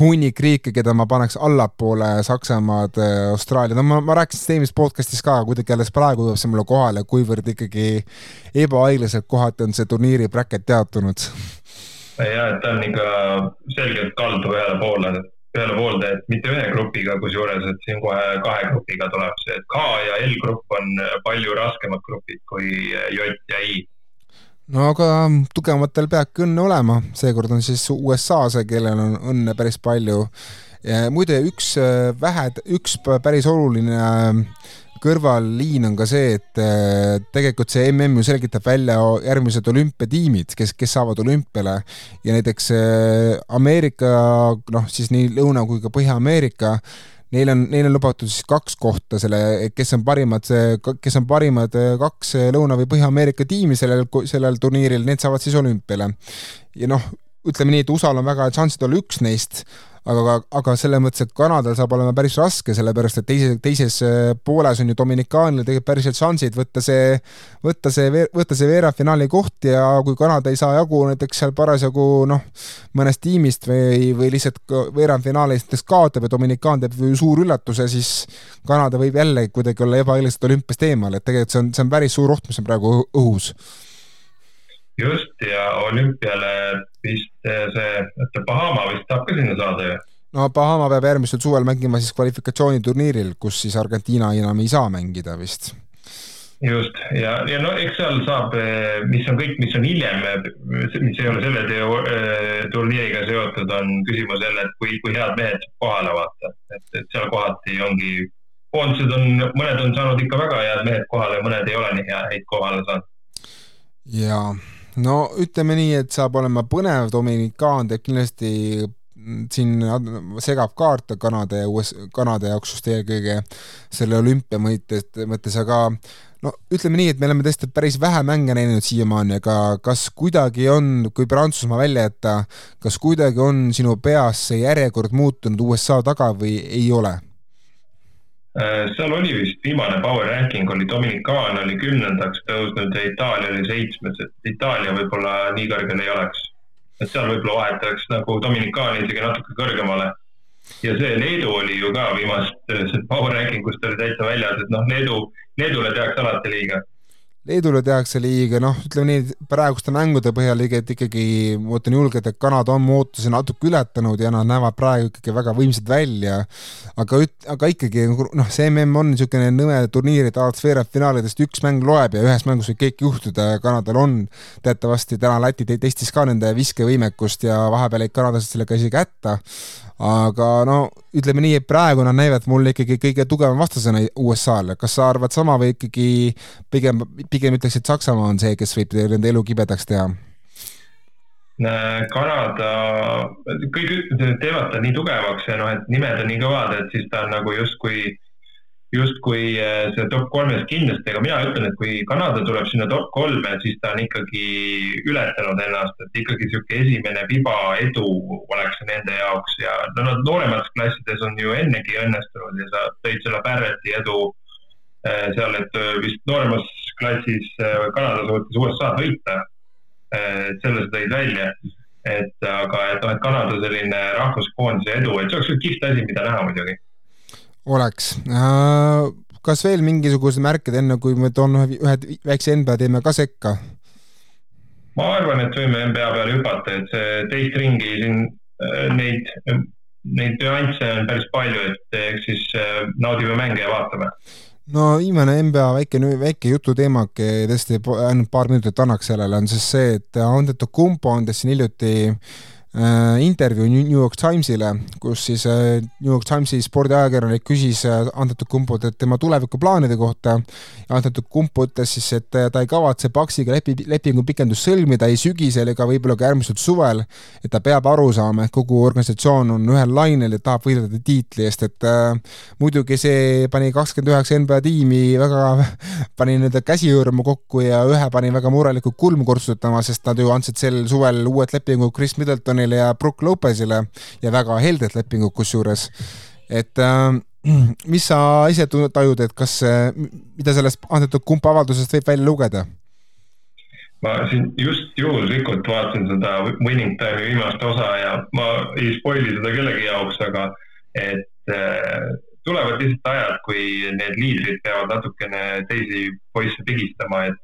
hunnik riike, keda ma paneks allapoole, Saksamaad, Austraalia, no ma, ma rääkisin seda eelmises podcast'is ka, kuidagi alles praegu jõuab see mulle kohale, kuivõrd ikkagi ebaõiglaselt kohati on see turniiri bracket jaotunud. Ja et ta on ikka selgelt kaldu ühele poole, ühele poolde, et mitte ühe grupiga, kusjuures, et siin kohe kahe grupiga tuleb see, et K ja L grupp on palju raskemad grupid kui J ja I no aga tugevamatel peabki õnne olema, seekord on siis USA see, kellel on õnne päris palju. muide, üks äh, vähe, üks päris oluline kõrvalliin on ka see, et äh, tegelikult see mm ju selgitab välja järgmised olümpiatiimid, kes, kes saavad olümpiale ja näiteks äh, Ameerika, noh siis nii Lõuna kui ka Põhja-Ameerika, neil on, neil on lubatud siis kaks kohta selle, kes on parimad, kes on parimad äh, kaks Lõuna- või Põhja-Ameerika tiimi sellel, sellel turniiril, need saavad siis olümpiale. ja noh, ütleme nii, et USA-l on väga head šansid olla üks neist, aga, aga selles mõttes, et Kanadal saab olema päris raske, sellepärast et teise, teises äh, pooles on ju Dominikaanil tegelikult päriselt šansid võtta see, võtta see, võtta see veerandfinaali koht ja kui Kanada ei saa jagu näiteks seal parasjagu noh, mõnest tiimist või, või lihtsalt veerandfinaalis näiteks kaotab ja Dominikaan teeb suur üllatuse, siis Kanada võib jälle kuidagi olla ebaõiglaselt olümpiast eemal, et tegelikult see on, see on päris suur oht, mis on praegu õhus just, ja olümpiale vist see, et Bahama vist tahab ka sinna saada ju. no Bahama peab järgmisel suvel mängima siis kvalifikatsiooniturniiril, kus siis Argentiina enam ei saa mängida vist. just ja, ja no eks seal saab, mis on kõik, mis on hiljem, mis ei ole selle teo, turniiriga seotud, on küsimus jälle, et kui, kui head mehed kohale vaata, et, et seal kohati ongi, koondised on, mõned on saanud ikka väga head mehed kohale, mõned ei ole nii häid kohale saanud. ja no ütleme nii, et saab olema põnev, Dominikaan teeb kindlasti siin segab kaarte Kanada ja US, Kanada jaoks just eelkõige selle olümpia mõttes, mõttes, aga no ütleme nii, et me oleme tõesti päris vähe mänge näinud siiamaani, aga kas kuidagi on, kui Prantsusmaa välja jätta, kas kuidagi on sinu peas see järjekord muutunud USA taga või ei ole? Äh, seal oli vist viimane power ranking oli Dominikaan oli kümnendaks tõusnud ja Itaalia oli seitsmes, et Itaalia võib-olla nii kõrgel ei oleks et seal võib-olla vahetaks nagu Dominikaani isegi natuke kõrgemale. ja see Leedu oli ju ka viimast power ranking ust oli täitsa väljas, et noh, Leedu, Leedule tehakse alati liiga Leedule tehakse liiga, noh, ütleme nii, praeguste mängude põhjal ikkagi ma ütlen julgelt, et Kanada on mu ootusi natuke ületanud ja nad näevad praegu ikkagi väga võimsad välja. aga üt-, aga ikkagi noh, see mm on niisugune nõme turniir, et alates veerandfinaalidest üks mäng loeb ja ühes mängus võib kõik juhtuda ja Kanadal on teatavasti täna Läti testis ka nende viskevõimekust ja vahepeal jäid kanadlased sellega isegi hätta aga no ütleme nii, et praegu nad näivad mulle ikkagi kõige tugevam vastasena USA-le, kas sa arvad sama või ikkagi pigem, pigem ütleks, et Saksamaa on see, kes võib nende elu kibedaks teha? Kanada, kõik teevad ta nii tugevaks ja noh, et nimed on nii kõvad, et siis ta on nagu justkui justkui eh, see top kolmes kindlasti, aga mina ütlen, et kui Kanada tuleb sinna top kolme, siis ta on ikkagi ületanud ennast, et ikkagi niisugune esimene viba edu oleks nende jaoks ja no nad nooremates klassides on ju ennegi õnnestunud ja sa tõid selle Barretti edu eh, seal, et eh, vist nooremas klassis Kanada suutis USA-d võita. selle sa tõid välja, et aga, et noh, et Kanada selline rahvuskoondise edu, et see oleks kihvt asi, mida näha muidugi oleks. Äh, kas veel mingisugused märked, enne kui me toon ühe, ühe väikse NBA teeme ka sekka? ma arvan, et võime NBA peale hüpata, et see teist ringi siin äh, neid, neid nüansse on päris palju, et eks siis äh, naudime mänge ja vaatame no viimane NBA väike, väike jututeemake, tõesti ainult paar minutit annaks sellele, on siis see, et Antetokounmpo on siin hiljuti äh, Äh, intervjuu New York Timesile, kus siis äh, New York Timesi spordiajakirjanik küsis äh, Antetokounmpot tema tulevikuplaanide kohta. Antetokounmpo ütles siis, et ta ei kavatse Paxiga lepi, lepingu pikendust sõlmida ei sügisel ega võib-olla ka järgmisel suvel, et ta peab aru saama, et kogu organisatsioon on ühel lainel ja tahab võidelda tiitli eest, et äh, muidugi see pani kakskümmend üheksa NBA tiimi väga, pani nii-öelda käsihõõrmu kokku ja ühe pani väga murelikult kulmu kortsutama, sest nad ju andsid sel suvel uued lepingud Chris Middleton Hardenile ja Brook Lopezile ja väga helded lepingud kusjuures. et äh, mis sa ise tajud, et kas, mida sellest antud kumba avaldusest võib välja lugeda? ma siin just juhuslikult vaatasin seda Winning Time'i viimast osa ja ma ei spoil'i seda kellegi jaoks, aga et äh, tulevad lihtsalt ajad, kui need liidrid peavad natukene teisi poisse pigistama, et,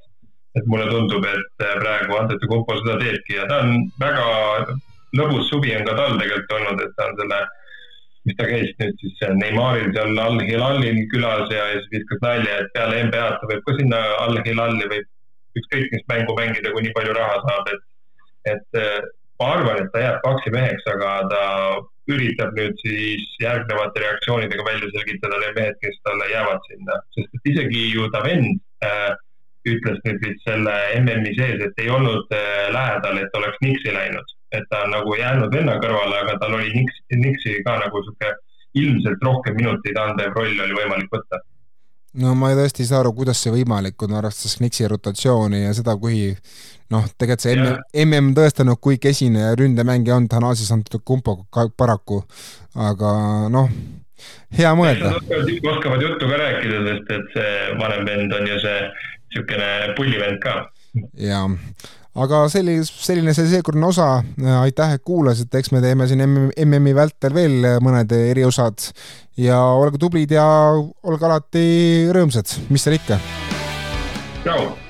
et mulle tundub, et praegu Antetokounmpo seda teebki ja ta on väga lõbus suvi on ka tal tegelikult olnud, et ta on selle, mis ta käis nüüd siis Neymaril seal Al-Hilalil külas ja, ja siis viskas nalja, et peale NBA-d ta võib ka sinna Al-Hilali võib ükskõik mis mängu mängida, kui nii palju raha saab, et, et eh, ma arvan, et ta jääb paksi meheks, aga ta üritab nüüd siis järgnevate reaktsioonidega välja selgitada need mehed, kes talle jäävad sinna, sest et isegi ju ta vend äh, ütles nüüd vist selle MM-i sees, et ei olnud äh, lähedal, et oleks Nixi läinud et ta on nagu jäänud venna kõrvale, aga tal oli Nix, Nixi ka nagu sihuke ilmselt rohkem minuteid andev roll oli võimalik võtta. no ma tõesti ei saa aru, kuidas see võimalik on, arvestades Nixi rotatsiooni ja seda, kui noh, tegelikult see MM, MM tõestanud, kui kesine ründemängija on Thanasis Antetokounmpo paraku, aga noh, hea mõelda. oskavad juttu ka rääkida, sest et see vanem vend on ju see niisugune pullivend ka. jaa aga selline, selline see seekordne osa, aitäh, et kuulasite, eks me teeme siin MM-i vältel veel mõned eriosad. Ja olge tublid ja olge alati rõõmsad, mis seal ikka. tšau